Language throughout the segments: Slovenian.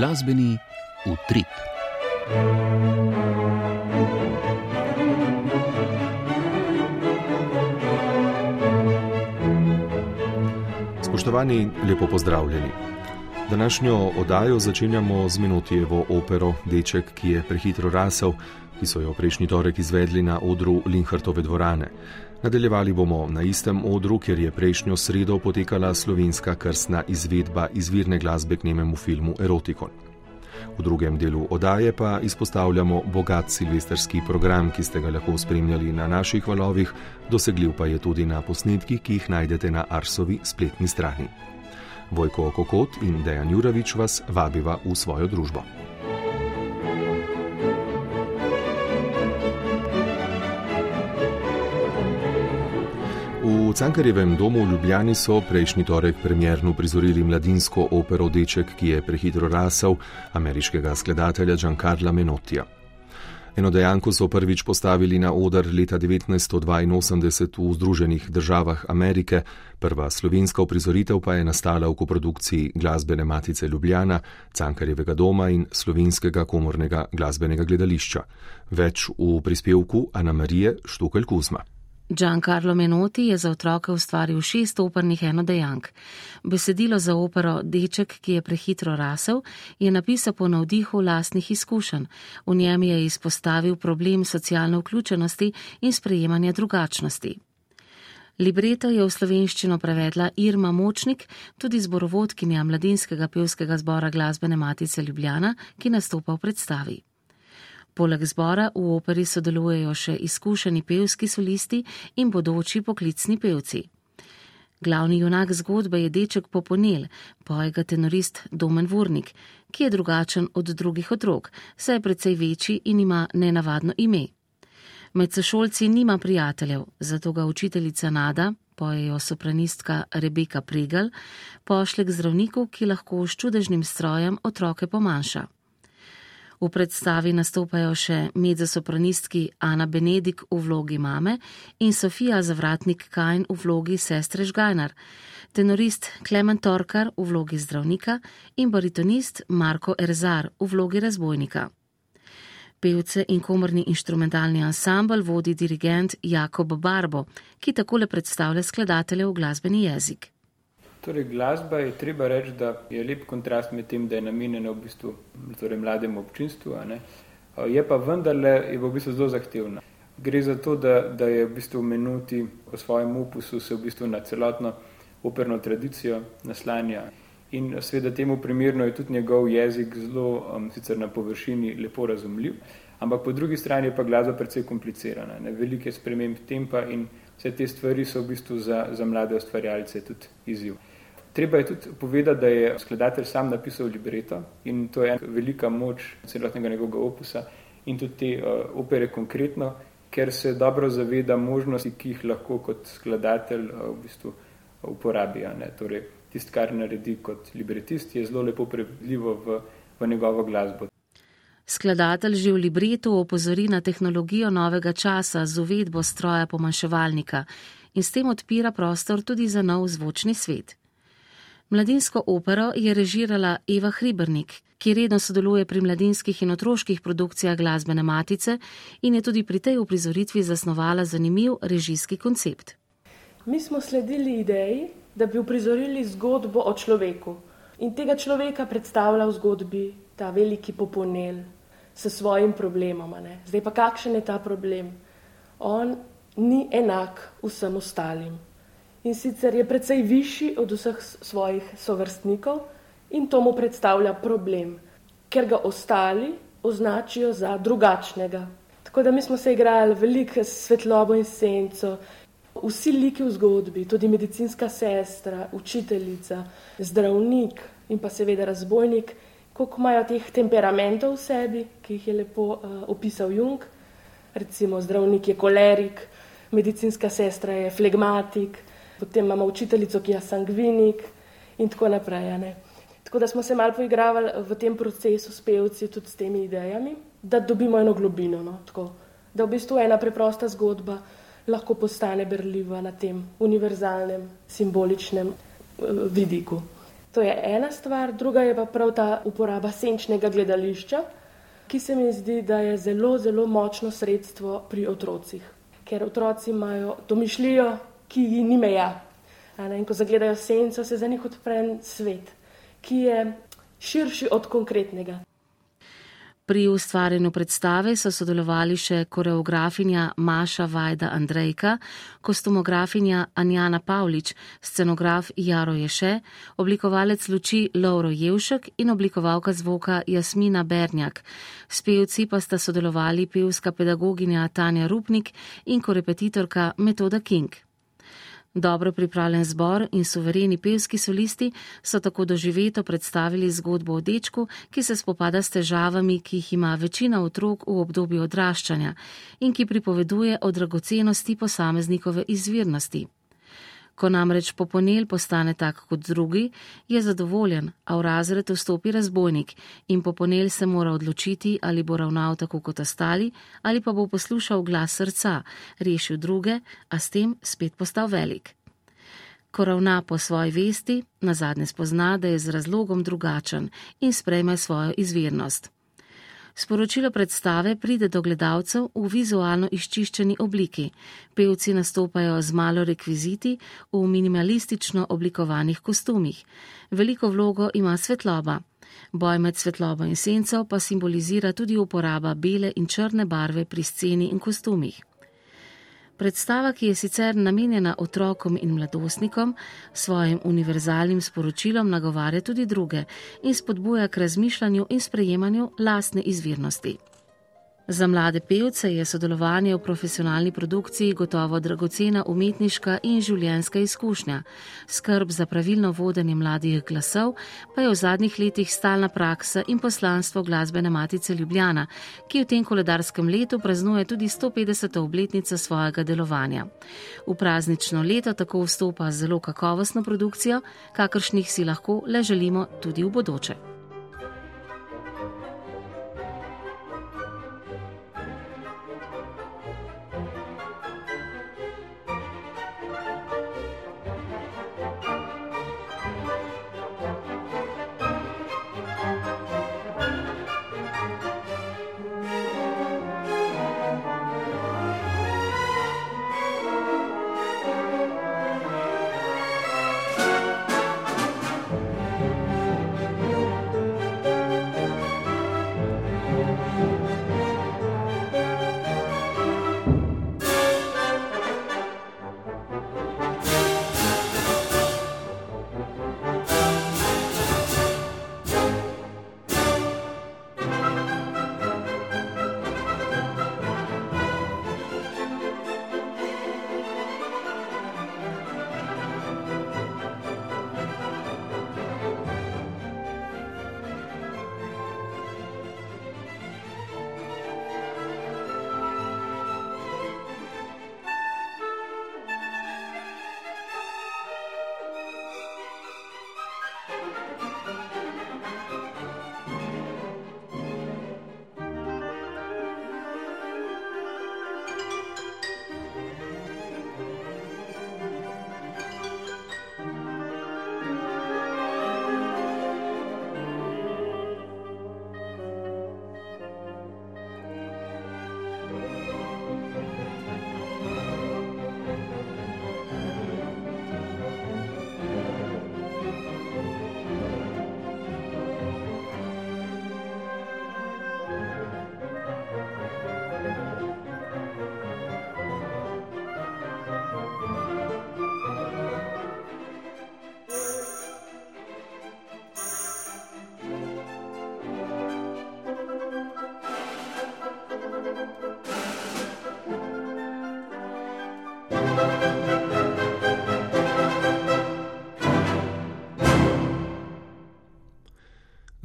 Glasbeni utrip. Spoštovani, lepo pozdravljeni. Današnjo oddajo začenjamo z Menotijevo opero Deček, ki je prehitro rasel, ki so jo prejšnji torek izvedli na odru Linhartove dvorane. Nadaljevali bomo na istem odru, kjer je prejšnjo sredo potekala slovenska krstna izvedba izvirne glasbe k nememu filmu Erotikon. V drugem delu oddaje pa izpostavljamo bogat silvestrski program, ki ste ga lahko spremljali na naših valovih, dosegljiv pa je tudi na posnetkih, ki jih najdete na Arsovi spletni strani. Vojko Kokot in Dejan Juravič vas vabiva v svojo družbo. V Cankarjevem domu v Ljubljani so prejšnji torek premjerno prizorili mladinsko opero Deček, ki je prehitro rasel, ameriškega skladatelja Giancarla Menotija. Eno dejanko so prvič postavili na oder leta 1982 v Združenih državah Amerike, prva slovenska uprizoritev pa je nastala v koprodukciji Glasbene matice Ljubljana, Cankarjevega doma in Slovenskega komornega glasbenega gledališča. Več v prispevku Ana Marije Štukelj Kuzma. Giancarlo Menotti je za otroke ustvaril šest opernih enodejank. Besedilo za opero Deček, ki je prehitro rasel, je napisal po navdihu lastnih izkušenj. V njem je izpostavil problem socialne vključenosti in sprejemanja drugačnosti. Libreto je v slovenščino prevedla Irma Močnik, tudi zborovodkinja mladinskega pevskega zbora glasbene matice Ljubljana, ki nastopa v predstavi. Poleg zbora v operi sodelujejo še izkušeni pevski solisti in bodoči poklicni pevci. Glavni junak zgodbe je deček Poponel, poje ga tenorist Domen Vurnik, ki je drugačen od drugih otrok, saj je precej večji in ima nenavadno ime. Med sošolci nima prijateljev, zato ga učiteljica Nada, pojejo sopranistka Rebeka Pregal, pošle k zdravniku, ki lahko s čudežnim strojem otroke pomanjša. V predstavi nastopajo še mezzosopranistki Ana Benedik v vlogi mame in Sofija Zavratnik Kajn v vlogi sestre Žgajnar, tenorist Klemen Torkar v vlogi zdravnika in baritonist Marko Erzar v vlogi razbojnika. Pevce in komorni inštrumentalni ansambl vodi dirigent Jakob Barbo, ki takole predstavlja skladateljev glasbeni jezik. Torej, glasba je treba reči, da je lep kontrast med tem, da je namenjena v bistvu torej mlademu občinstvu, je pa vendarle je v bistvu zelo zahtevna. Gre za to, da, da je v bistvu menuti o svojem opusu se v bistvu na celotno operno tradicijo naslanja. In seveda temu primerno je tudi njegov jezik zelo um, sicer na površini lepo razumljiv, ampak po drugi strani je pa glasba precej komplicirana. Ne? Velike sprememb tempa in vse te stvari so v bistvu za, za mlade ustvarjalce tudi izziv. Treba je tudi povedati, da je skladatelj sam napisal libreto in to je velika moč celotnega njegovega opusa in tudi te uh, opere konkretno, ker se dobro zaveda možnosti, ki jih lahko kot skladatelj uh, v bistvu uporabijo. Torej, Tisto, kar naredi kot libretist, je zelo lepo prevedljivo v, v njegovo glasbo. Skladatelj že v libretu opozori na tehnologijo novega časa z uvedbo stroja pomanševalnika in s tem odpira prostor tudi za nov zvočni svet. Mladinsko opero je režirala Eva Hribernik, ki redno sodeluje pri mladinskih in otroških produkcijah glasbene matice in je tudi pri tej uprizoritvi zasnovala zanimiv režijski koncept. Mi smo sledili ideji, da bi uprizorili zgodbo o človeku in tega človeka predstavlja v zgodbi ta veliki poponel s svojim problemom. Zdaj pa kakšen je ta problem? On ni enak vsem ostalim in sicer je precej višji od vseh svojih sovrstnikov in to mu predstavlja problem, ker ga ostali označijo za drugačnega. Tako da mi smo se igrali veliko svetlobo in senco, vsi liki v zgodbi, tudi medicinska sestra, učiteljica, zdravnik in pa seveda razbojnik, koliko imajo teh temperamentov v sebi, ki jih je lepo uh, opisal Jung. Recimo zdravnik je kolerik, medicinska sestra je flegmatik, potem imamo učiteljico, ki je sangvinik in tako naprej. Ne. Tako da smo se malo poigravali v tem procesu s pevci, tudi s temi idejami, da dobimo eno globino. No, tako, da v bistvu ena preprosta zgodba lahko postane berljiva na tem univerzalnem, simboličnem uh, vidiku. To je ena stvar, druga je pa prav ta uporaba senčnega gledališča, ki se mi zdi, da je zelo, zelo močno sredstvo pri otrocih. Ker otroci imajo domišljijo, ki ji ni meja. In ko zagledajo senco, se za njih odpre svet, ki je širši od konkretnega. Pri ustvarjanju predstave so sodelovali še koreografinja Maša Vajda Andrejka, kostumografinja Anjana Pavlič, scenograf Jaro Ješe, oblikovalec luči Lauro Jevšek in oblikovalka zvoka Jasmina Bernjak. S pevci pa sta sodelovali pevska pedagoginja Tanja Rupnik in korepetitorka Metoda King. Dobro pripravljen zbor in suvereni pevski solisti so tako doživeto predstavili zgodbo o dečku, ki se spopada s težavami, ki jih ima večina otrok v obdobju odraščanja in ki pripoveduje o dragocenosti posameznikove izvirnosti. Ko namreč poponel postane tak kot drugi, je zadovoljen, a v razred vstopi razbojnik in poponel se mora odločiti, ali bo ravnal tako kot ostali, ali pa bo poslušal glas srca, rešil druge, a s tem spet postal velik. Ko ravna po svoji vesti, na zadnje spozna, da je z razlogom drugačen in sprejme svojo izvirnost. Sporočilo predstave pride do gledalcev v vizualno izčiščeni obliki. Pevci nastopajo z malo rekviziti v minimalistično oblikovanih kostumih. Veliko vlogo ima svetloba. Boj med svetlobo in senco pa simbolizira tudi uporaba bele in črne barve pri sceni in kostumih. Predstava, ki je sicer namenjena otrokom in mladostnikom, svojim univerzalnim sporočilom nagovarja tudi druge in spodbuja k razmišljanju in sprejemanju lastne izvirnosti. Za mlade pevce je sodelovanje v profesionalni produkciji gotovo dragocena umetniška in življenjska izkušnja. Skrb za pravilno vodenje mladih glasov pa je v zadnjih letih stalna praksa in poslanstvo glasbene matice Ljubljana, ki v tem koledarskem letu praznuje tudi 150. obletnico svojega delovanja. V praznično leto tako vstopa zelo kakovostno produkcijo, kakršnih si lahko le želimo tudi v bodoče.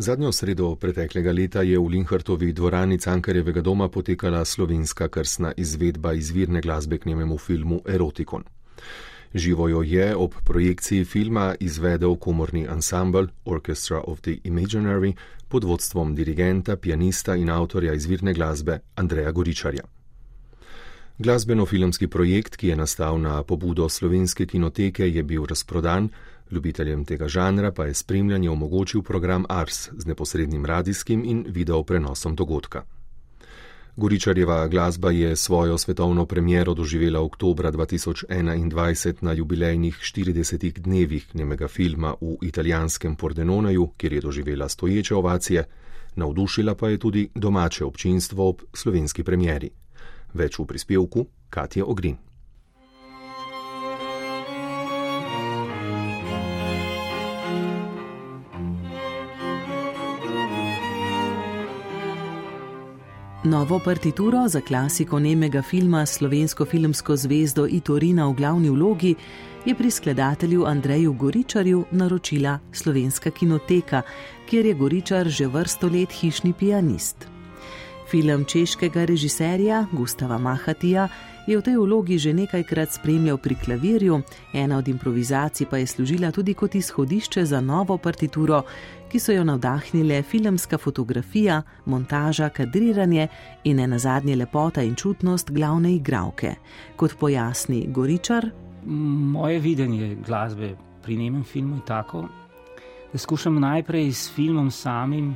Zadnjo sredo preteklega leta je v Linhartovi dvorani Cankarjevega doma potekala slovenska krstna izvedba izvirne glasbe k njememu filmu Erotikon. Živo jo je ob projekciji filma izvedel komorni ansambl Orchestra of the Imaginary pod vodstvom dirigenta, pianista in avtorja izvirne glasbe Andreja Goričarja. Glasbeno-filmski projekt, ki je nastal na pobudo slovenske kinoteke, je bil razprodan, Ljubiteljem tega žanra pa je spremljanje omogočil program Ars z neposrednim radijskim in video prenosom dogodka. Goričarjeva glasba je svojo svetovno premiero doživela oktobra 2021 na jubilejnih 40 dnevih nemega filma v italijanskem Pordenonaju, kjer je doživela stoječe ovacije, navdušila pa je tudi domače občinstvo ob slovenski premieri. Več v prispevku Katje Ogrin. Novo partituro za klasiko nemega filma Slovensko filmsko zvezdo Itorina v glavni vlogi je pri skladatelju Andreju Goričarju naročila Slovenska kinoteka, kjer je Goričar že vrsto let hišni pianist. Film češkega režiserja Gustava Mahatija je v tej vlogi že nekajkrat spremljal pri klavirju, ena od improvizacij pa je služila tudi kot izhodišče za novo partituro, ki so jo navdahnile filmska fotografija, montaža, kadriranje in ena zadnje lepota in čutnost glavne igralke. Kot pojasni Goričar. Moje videnje glasbe pri nemem filmu je tako, da skušam najprej s filmom samim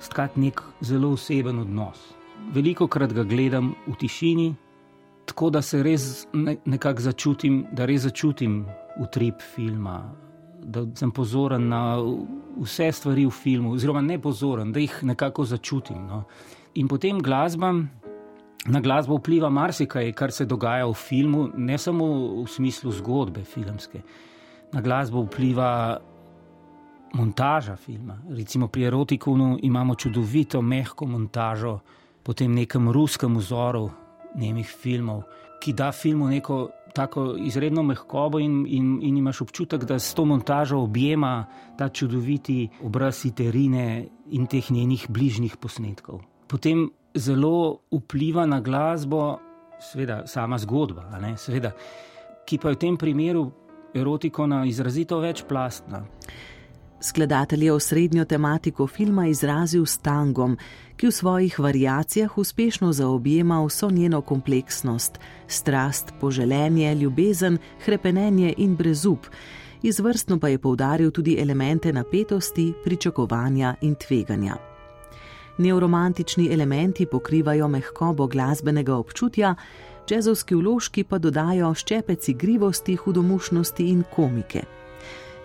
stkati nek zelo oseben odnos. Veliko krat ga gledam v tišini, tako da se res nekako začutim, da res začutim utrip filma, da sem pozoren na vse stvari v filmu, oziroma ne pozoren, da jih nekako začutim. No. In potem glasba, na glasbo vpliva marsikaj, kar se dogaja v filmu, ne samo v smislu zgodbe filmske. Na glasbo vpliva montaža filma. Recimo pri Erotikonu imamo čudovito, mehko montažo po tem nekem ruskem vzoru nemih filmov, ki da filmu neko tako izredno mehkobo in, in, in imaš občutek, da s to montažo objema ta čudoviti obraz Iterine in teh njenih bližnjih posnetkov. Potem zelo vpliva na glasbo, seveda, sama zgodba, seveda, ki pa je v tem primeru erotikona izrazito večplastna. Skladatelj je osrednjo tematiko filma izrazil s tangom, ki v svojih variacijah uspešno zaobjema vso njeno kompleksnost: strast, poželenje, ljubezen, krepenenje in brezup. Izvrstno pa je poudaril tudi elemente napetosti, pričakovanja in tveganja. Neuromantični elementi pokrivajo mehkobo glasbenega občutja, džezovski vložki pa dodajo ščepec igrivosti, hudomušnosti in komike.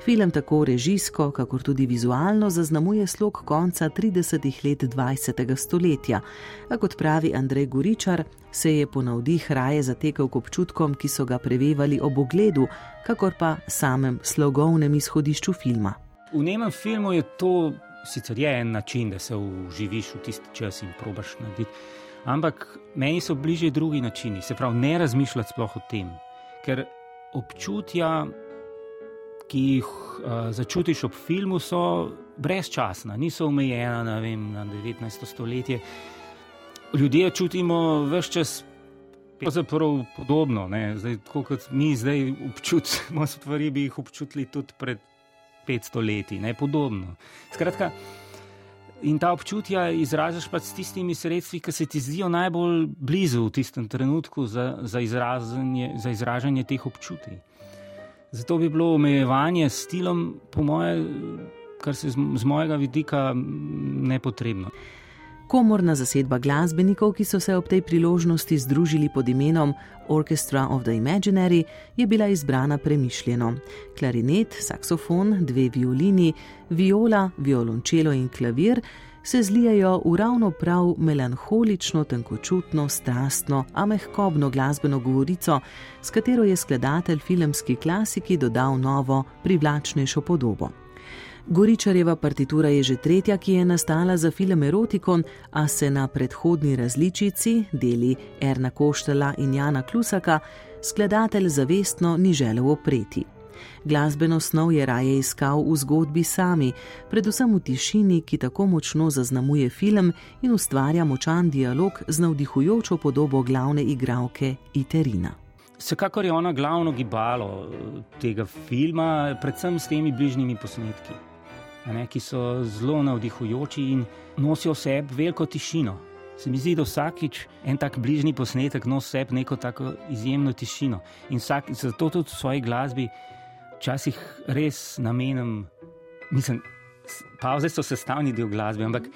Film tako režijsko, kakor tudi vizualno zaznamuje slog konca 30. let 20. stoletja, a kot pravi Andrej Goričar, se je po navdih raje zatekel k občutkom, ki so ga prevevali ob ogledu, kakor pa samem slogovnem izhodišču filma. V nemem filmu je to sicer je en način, da se uživiš v tisti čas in probaš narediti, ampak meni so bližje drugi načini, se pravi, ne razmišljati sploh o tem, ker občutja ki jih uh, začutiš ob filmu, so brezčasna, niso omejena vem, na 19. stoletje. Ljudje čutimo vse čas. Pravzaprav podobno, zdaj, kot mi zdaj občutimo stvari, bi jih občutili tudi pred 500 leti, ne podobno. Skratka, in ta občutja izražaš pa s tistimi sredstvi, ki se ti zdijo najbolj blizu v tistem trenutku za, za, za izražanje teh občutij. Zato bi bilo omejevanje s stilom, po mojem, kar se z, z mojega vidika nepotrebno. Komorna zasedba glasbenikov, ki so se ob tej priložnosti združili pod imenom Orchestra of the Imaginary, je bila izbrana premišljeno. Klarinet, saksofon, dve violini, viola, violončelo in klavir se zlijajo v ravno prav melanholično, tenkočutno, strastno, a mehkobno glasbeno govorico, s katero je skladatelj filmski klasiki dodal novo, privlačnejšo podobo. Goričarjeva partitura je že tretja, ki je nastala za film Erotikon, a se na predhodni različici, deli Erna Koštela in Jana Klusaka, skladatelj zavestno ni želel opreti. Glasbeno snov je raje iskal v zgodbi sami, predvsem v tišini, ki tako močno zaznamuje film in ustvarja močan dialog z navdihujočo podobo glavne igralke Iterina. Vsekakor je ona glavno gibalo eh, tega filma, predvsem s temi bližnjimi posnetki, ne, ki so zelo navdihujoči in nosijo v sebi veliko tišino. Se mi zdi, da vsakič en tak bližnji posnetek nosi v sebi neko tako izjemno tišino in vsak, zato tudi v svoji glasbi včasih res namenim, mislim, pauze so sestavni del glasbe, ampak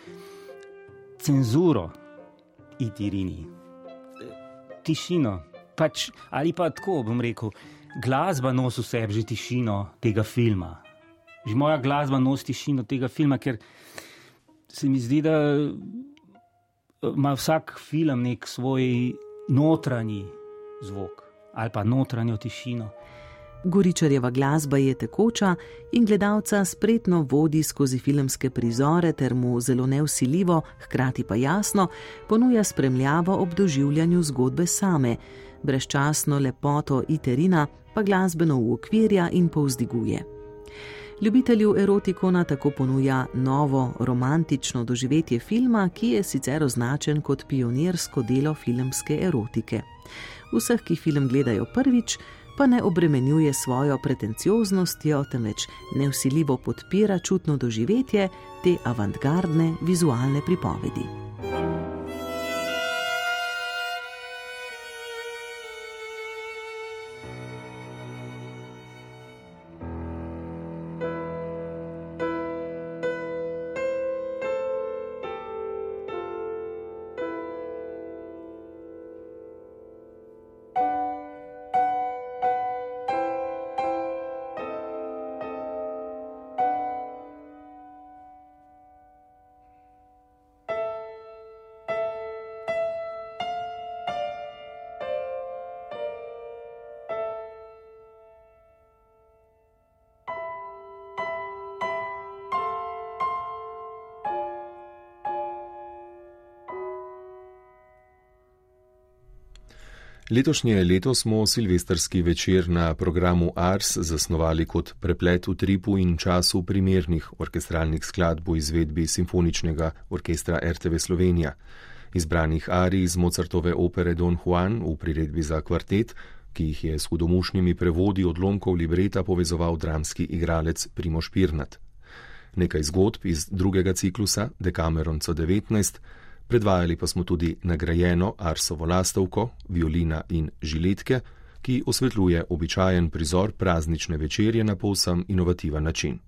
cenzuro, itirini, tišino. Pač, ali pa tako bom rekel, glasba nosi v sebi že tišino tega filma. Že moja glasba nosi tišino tega filma, ker se mi zdi, da ima vsak film nek svoj notranji zvok ali pa notranjo tišino. Goričarjeva glasba je tekoča in gledalca spretno vodi skozi filmske prizore, ter mu zelo neusiljivo, hkrati pa jasno, ponuja spremljavo ob doživljanju zgodbe same, brezčasno lepoto iterina pa glasbeno uokvirja in povzdiguje. Ljubitelju erotikona tako ponuja novo romantično doživetje filma, ki je sicer označen kot pionirsko delo filmske erotike. Vseh, ki film gledajo prvič, pa ne obremenjuje svojo pretencioznostjo, temveč neusiljivo podpira čutno doživetje te avantgardne vizualne pripovedi. Letošnje leto smo silvestrski večer na programu Ars zasnovali kot preplet v tripu in času primernih orkestralnih skladb v izvedbi Simfoničnega orkestra RTV Slovenija. Izbranih arij iz Mozartove opere Don Juan v priredbi za kvartet, ki jih je s hudomušnimi prevodi odlomkov libreta povezoval dramski igralec Primoš Pirnat. Nekaj zgodb iz drugega ciklusa Decameron C19 Predvajali pa smo tudi nagrajeno Arsovo lastovko, violina in žiletke, ki osvetljuje običajen prizor praznične večerje na povsem inovativen način.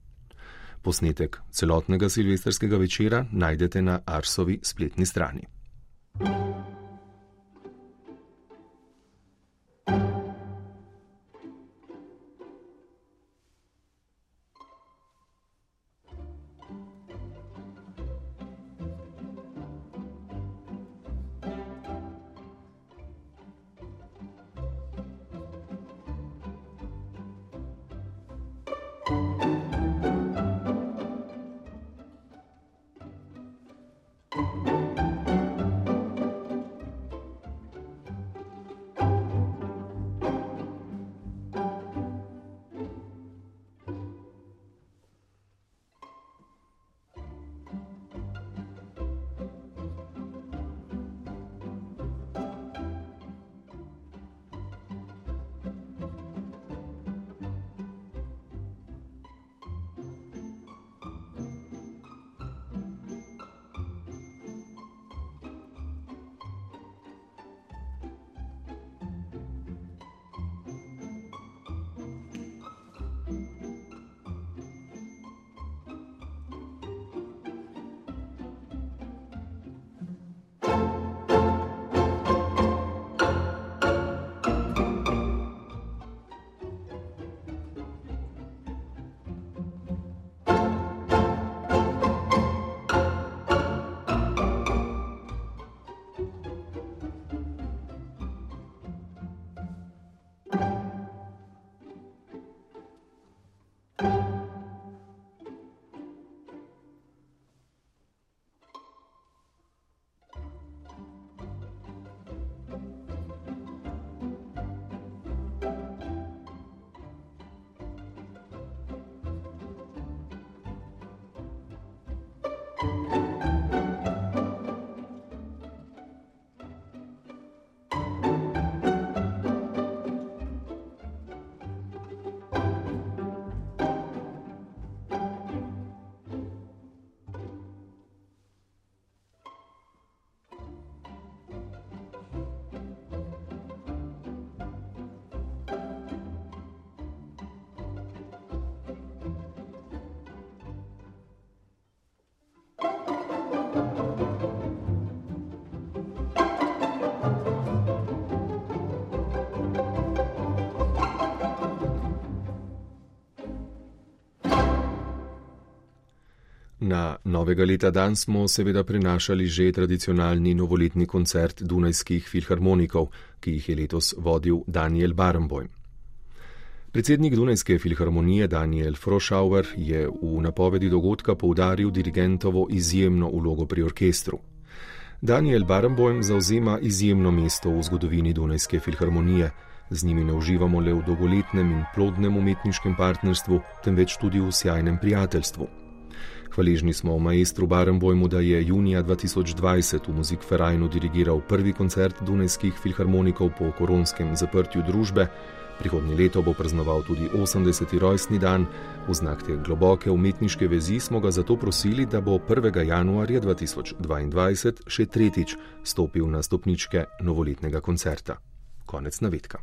Posnetek celotnega silvestrskega večera najdete na Arsovi spletni strani. thank you Novega leta dan smo seveda prinašali že tradicionalni novoletni koncert Dunajskih filharmonikov, ki jih je letos vodil Daniel Barenboim. Predsednik Dunajske filharmonije Daniel Froschauer je v napovedi dogodka poudaril dirigentovo izjemno ulogo pri orkestru. Daniel Barenboim zauzema izjemno mesto v zgodovini Dunajske filharmonije. Z njimi ne uživamo le v dolgoletnem in plodnem umetniškem partnerstvu, temveč tudi v sjajnem prijateljstvu. Hvaležni smo maestru Barenbojmu, da je junija 2020 v Muzik Ferajnu dirigiral prvi koncert Dunajskih filharmonikov po koronskem zaprtju družbe. Prihodnje leto bo praznoval tudi 80. rojstni dan. V znak te globoke umetniške vezi smo ga zato prosili, da bo 1. januarja 2022 še tretjič stopil na stopničke novoletnega koncerta. Konec navedka.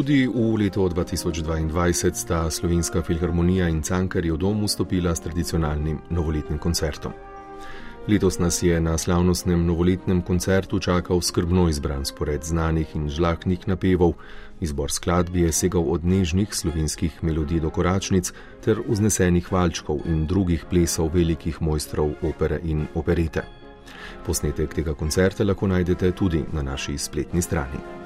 Tudi v letu 2022 sta Slovenska filharmonija in Cankarjev dom vstopila s tradicionalnim novoletnim koncertom. Letos nas je na slavnostnem novoletnem koncertu čakal skrbno izbran spored znanih in žlahnih napevov, izbor skladb je segal od nežnih slovenskih melodij do koračnic ter vznesenih valčkov in drugih plesov velikih mojstrov opere in operete. Posnetek tega koncerta lahko najdete tudi na naši spletni strani.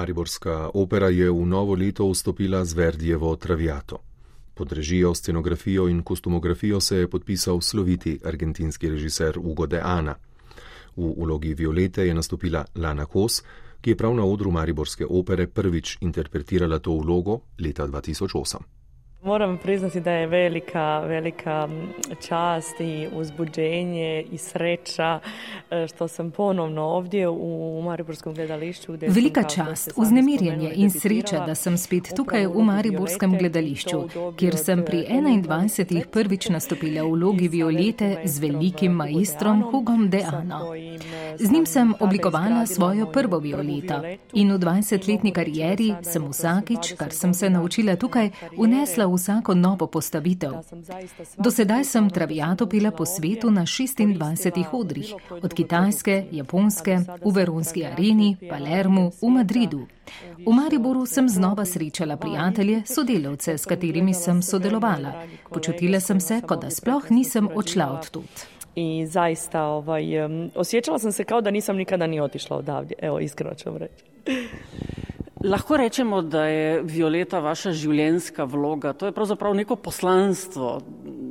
Mariborska opera je v novo leto vstopila z Verdijevo Traviato. Pod režijo, scenografijo in kostumografijo se je podpisal sloviti argentinski režiser Ugo de Ana. V ulogi Violete je nastopila Lana Kos, ki je prav na odru Mariborske opere prvič interpretirala to vlogo leta 2008. Moram priznati da je velika, velika čast i uzbuđenje i sreća e, što sam ponovno ovdje u Mariborskom gledališću. Velika čast, uznemirjenje in sreča, da sem spet tukaj v Mariborskem gledališču, kjer sem pri 21. prvič nastopila v vlogi Violete z velikim maestrom Hugom de Ano. Z njim sem oblikovala svojo prvo Violeto in v 20-letni karieri sem vsakič, kar sem se naučila tukaj, unesla vsako novo postavitev. Do sedaj sem travijato pila po svetu na 26 odrih, od Kitajske, Japonske, v Veronski areni, Palermu, v Madridu. V Mariboru sem znova srečala prijatelje, sodelavce, s katerimi sem sodelovala. Počutila sem se, kot da sploh nisem odšla od tut. I zaista ovaj, um, osjećala sam se kao da nisam nikada ni otišla odavdje. Evo, iskreno ću vam reći. Lahko rečemo, da je Violeta vaša življenjska vloga, to je pravzaprav neko poslanstvo,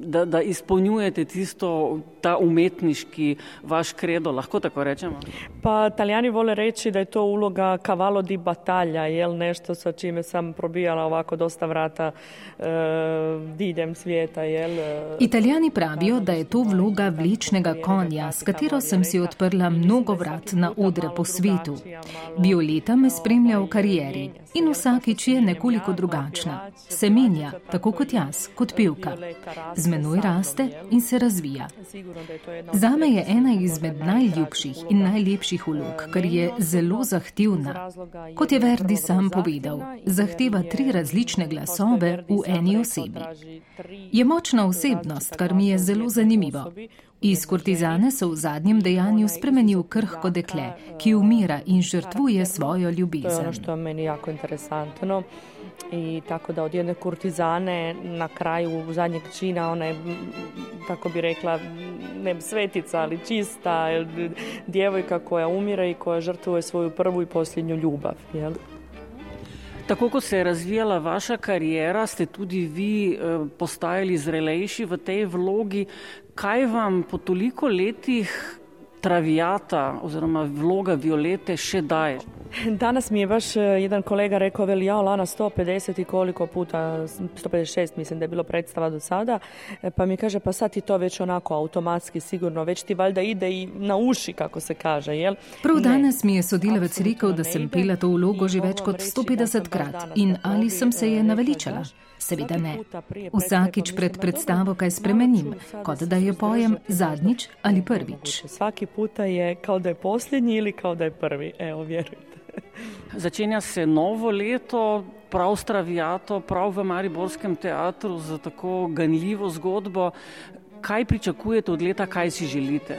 da, da izpolnjujete tisto, ta umetniški vaš kredo, lahko tako rečemo? Pa italijani vole reći da je to uloga cavallo di battaglia, jel nešto sa čime sam probijala ovako dosta vrata uh, diljem svijeta, jel? Italijani pravijo, da je to vloga vličnega konja, s katero sem si odprla mnogo vrat na odre po svetu. Violeta me spremlja v karieri in vsakič je nekoliko drugačna. Se menja, tako kot jaz, kot pevka. Z menoj raste in se razvija. Zame je ena izmed najljubših in najlepših vlog, ker je zelo zahtevna. Kot je Verdi sam povedal, zahteva tri različne glasove v eni osebi. Je močna osebnost, kar mi je zelo zanimivo. Iz kurtizane se v zadnjem dejanju spremeni v krhko dekle, ki umira in žrtvuje svojo ljubezen. To je meni jako interesantno. I tako da od jedne kurtizane na kraju zadnjeg čina ona je, tako bi rekla, ne svetica, ali čista djevojka koja umira i koja žrtvuje svoju prvu i posljednju ljubav. Jel? Tako kot se je razvijala vaša karijera, ste tudi vi eh, postajali zrelejši v tej vlogi. Kaj vam po toliko letih Travijata oziroma vloga Violete še daje? Danas mi je baš e, jedan kolega rekao, veli ja, Lana 150 i koliko puta, 156 mislim da je bilo predstava do sada, e, pa mi kaže pa sad ti to već onako automatski sigurno, već ti valjda ide i na uši kako se kaže, jel? Prav danes mi je sodelavec rekel, da sem pela to vlogo že več kot 150 krat in ali sem se je naveličala. Seveda ne. Vsakič pred predstavo kaj spremenim, kot da jo pojem zadnjič ali prvič. Svaki puta je kao da je posljednji ili kao da je prvi, evo vjerujte. Začenja se novo leto, prav stravijato, prav v Mariborskem teatru za tako ganljivo zgodbo. Kaj pričakujete od leta, kaj si želite?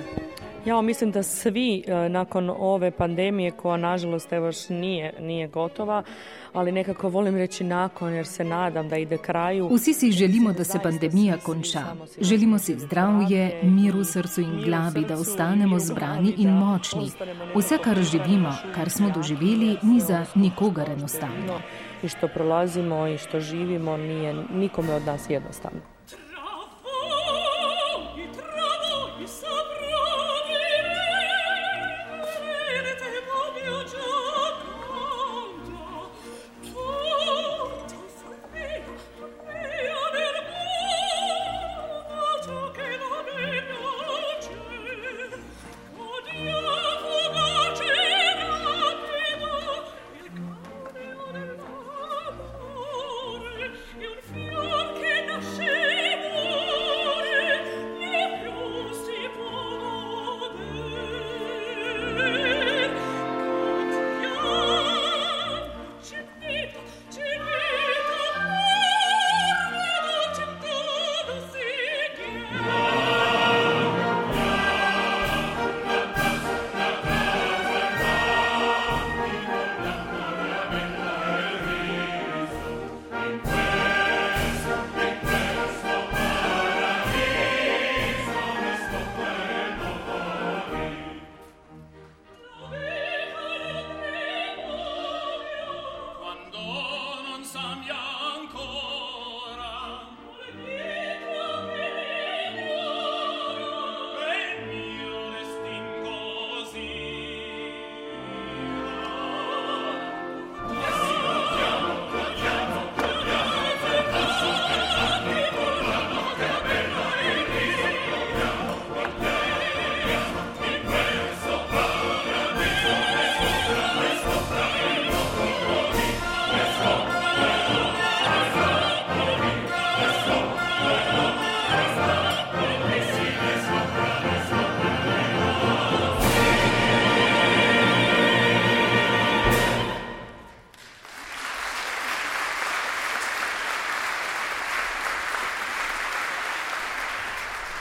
Ja mislim da svi e, nakon ove pandemije koja nažalost evo još nije, nije gotova, ali nekako volim reći nakon jer se nadam da ide kraju. Vsi si želimo da se pandemija konča. Želimo si zdravje, mir v srcu in glavi, da ostanemo zbrani in močni. Vse, kar živimo, kar smo doživeli, ni za nikogar enostavno. I što prolazimo i što živimo nije nikome od nas jednostavno.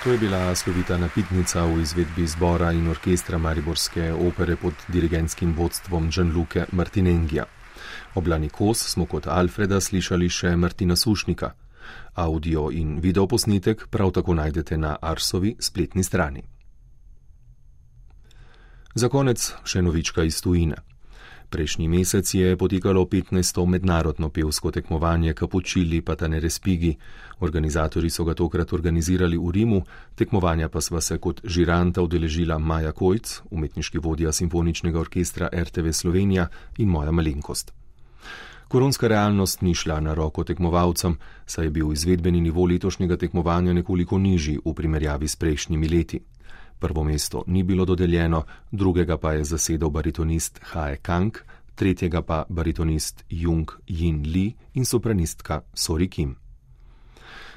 To je bila slovita napitnica v izvedbi zbora in orkestra Mariborske opere pod dirigentskim vodstvom Gianluca Martinengija. Oblani kos smo kot Alfreda slišali še Martina Sušnika. Audio in videoposnetek prav tako najdete na Arsovi spletni strani. Za konec še novička iz tujine. Prejšnji mesec je potekalo 15. mednarodno pevsko tekmovanje Kapučili Patane Respigi. Organizatori so ga tokrat organizirali v Rimu, tekmovanja pa sva se kot žiranta udeležila Maja Kojc, umetniški vodja simfoničnega orkestra RTV Slovenija in moja malenkost. Koronska realnost ni šla na roko tekmovalcem, saj je bil izvedbeni nivo letošnjega tekmovanja nekoliko nižji v primerjavi s prejšnjimi leti. Prvo mesto ni bilo dodeljeno, drugega pa je zasedel baritonist Hae Kang, tretjega pa baritonist Jung Yin Li in sopranistka Sori Kim.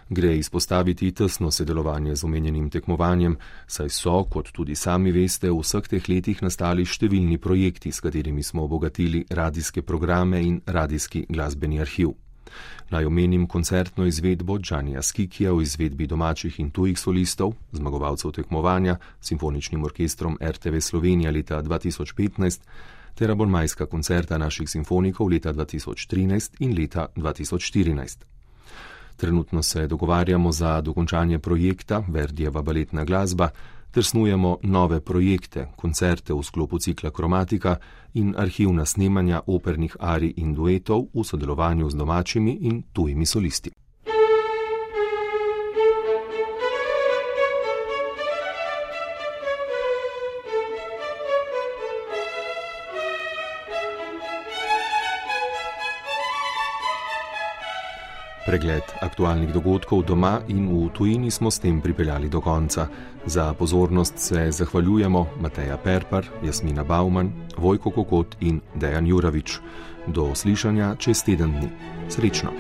Gre izpostaviti tesno sodelovanje z omenjenim tekmovanjem, saj so, kot tudi sami veste, v vseh teh letih nastali številni projekti, s katerimi smo obogatili radijske programe in radijski glasbeni arhiv. Naj omenim koncertno izvedbo Džanja Skikija v izvedbi domačih in tujih solistov, zmagovalcev tekmovanja s simfoničnim orkestrom RTV Slovenija leta 2015 ter abonmajska koncerta naših simfonikov leta 2013 in leta 2014. Trenutno se dogovarjamo za dokončanje projekta Verdijeva baletna glasba, ter snujemo nove projekte, koncerte v sklopu cikla Kromatika in arhivna snemanja opernih ari in duetov v sodelovanju z domačimi in tujimi solisti. Pregled aktualnih dogodkov doma in v tujini smo s tem pripeljali do konca. Za pozornost se zahvaljujemo Mateja Perpar, Jasmina Bauman, Vojko Kokot in Dejan Juravič. Do slišanja čez teden dni. Srečno!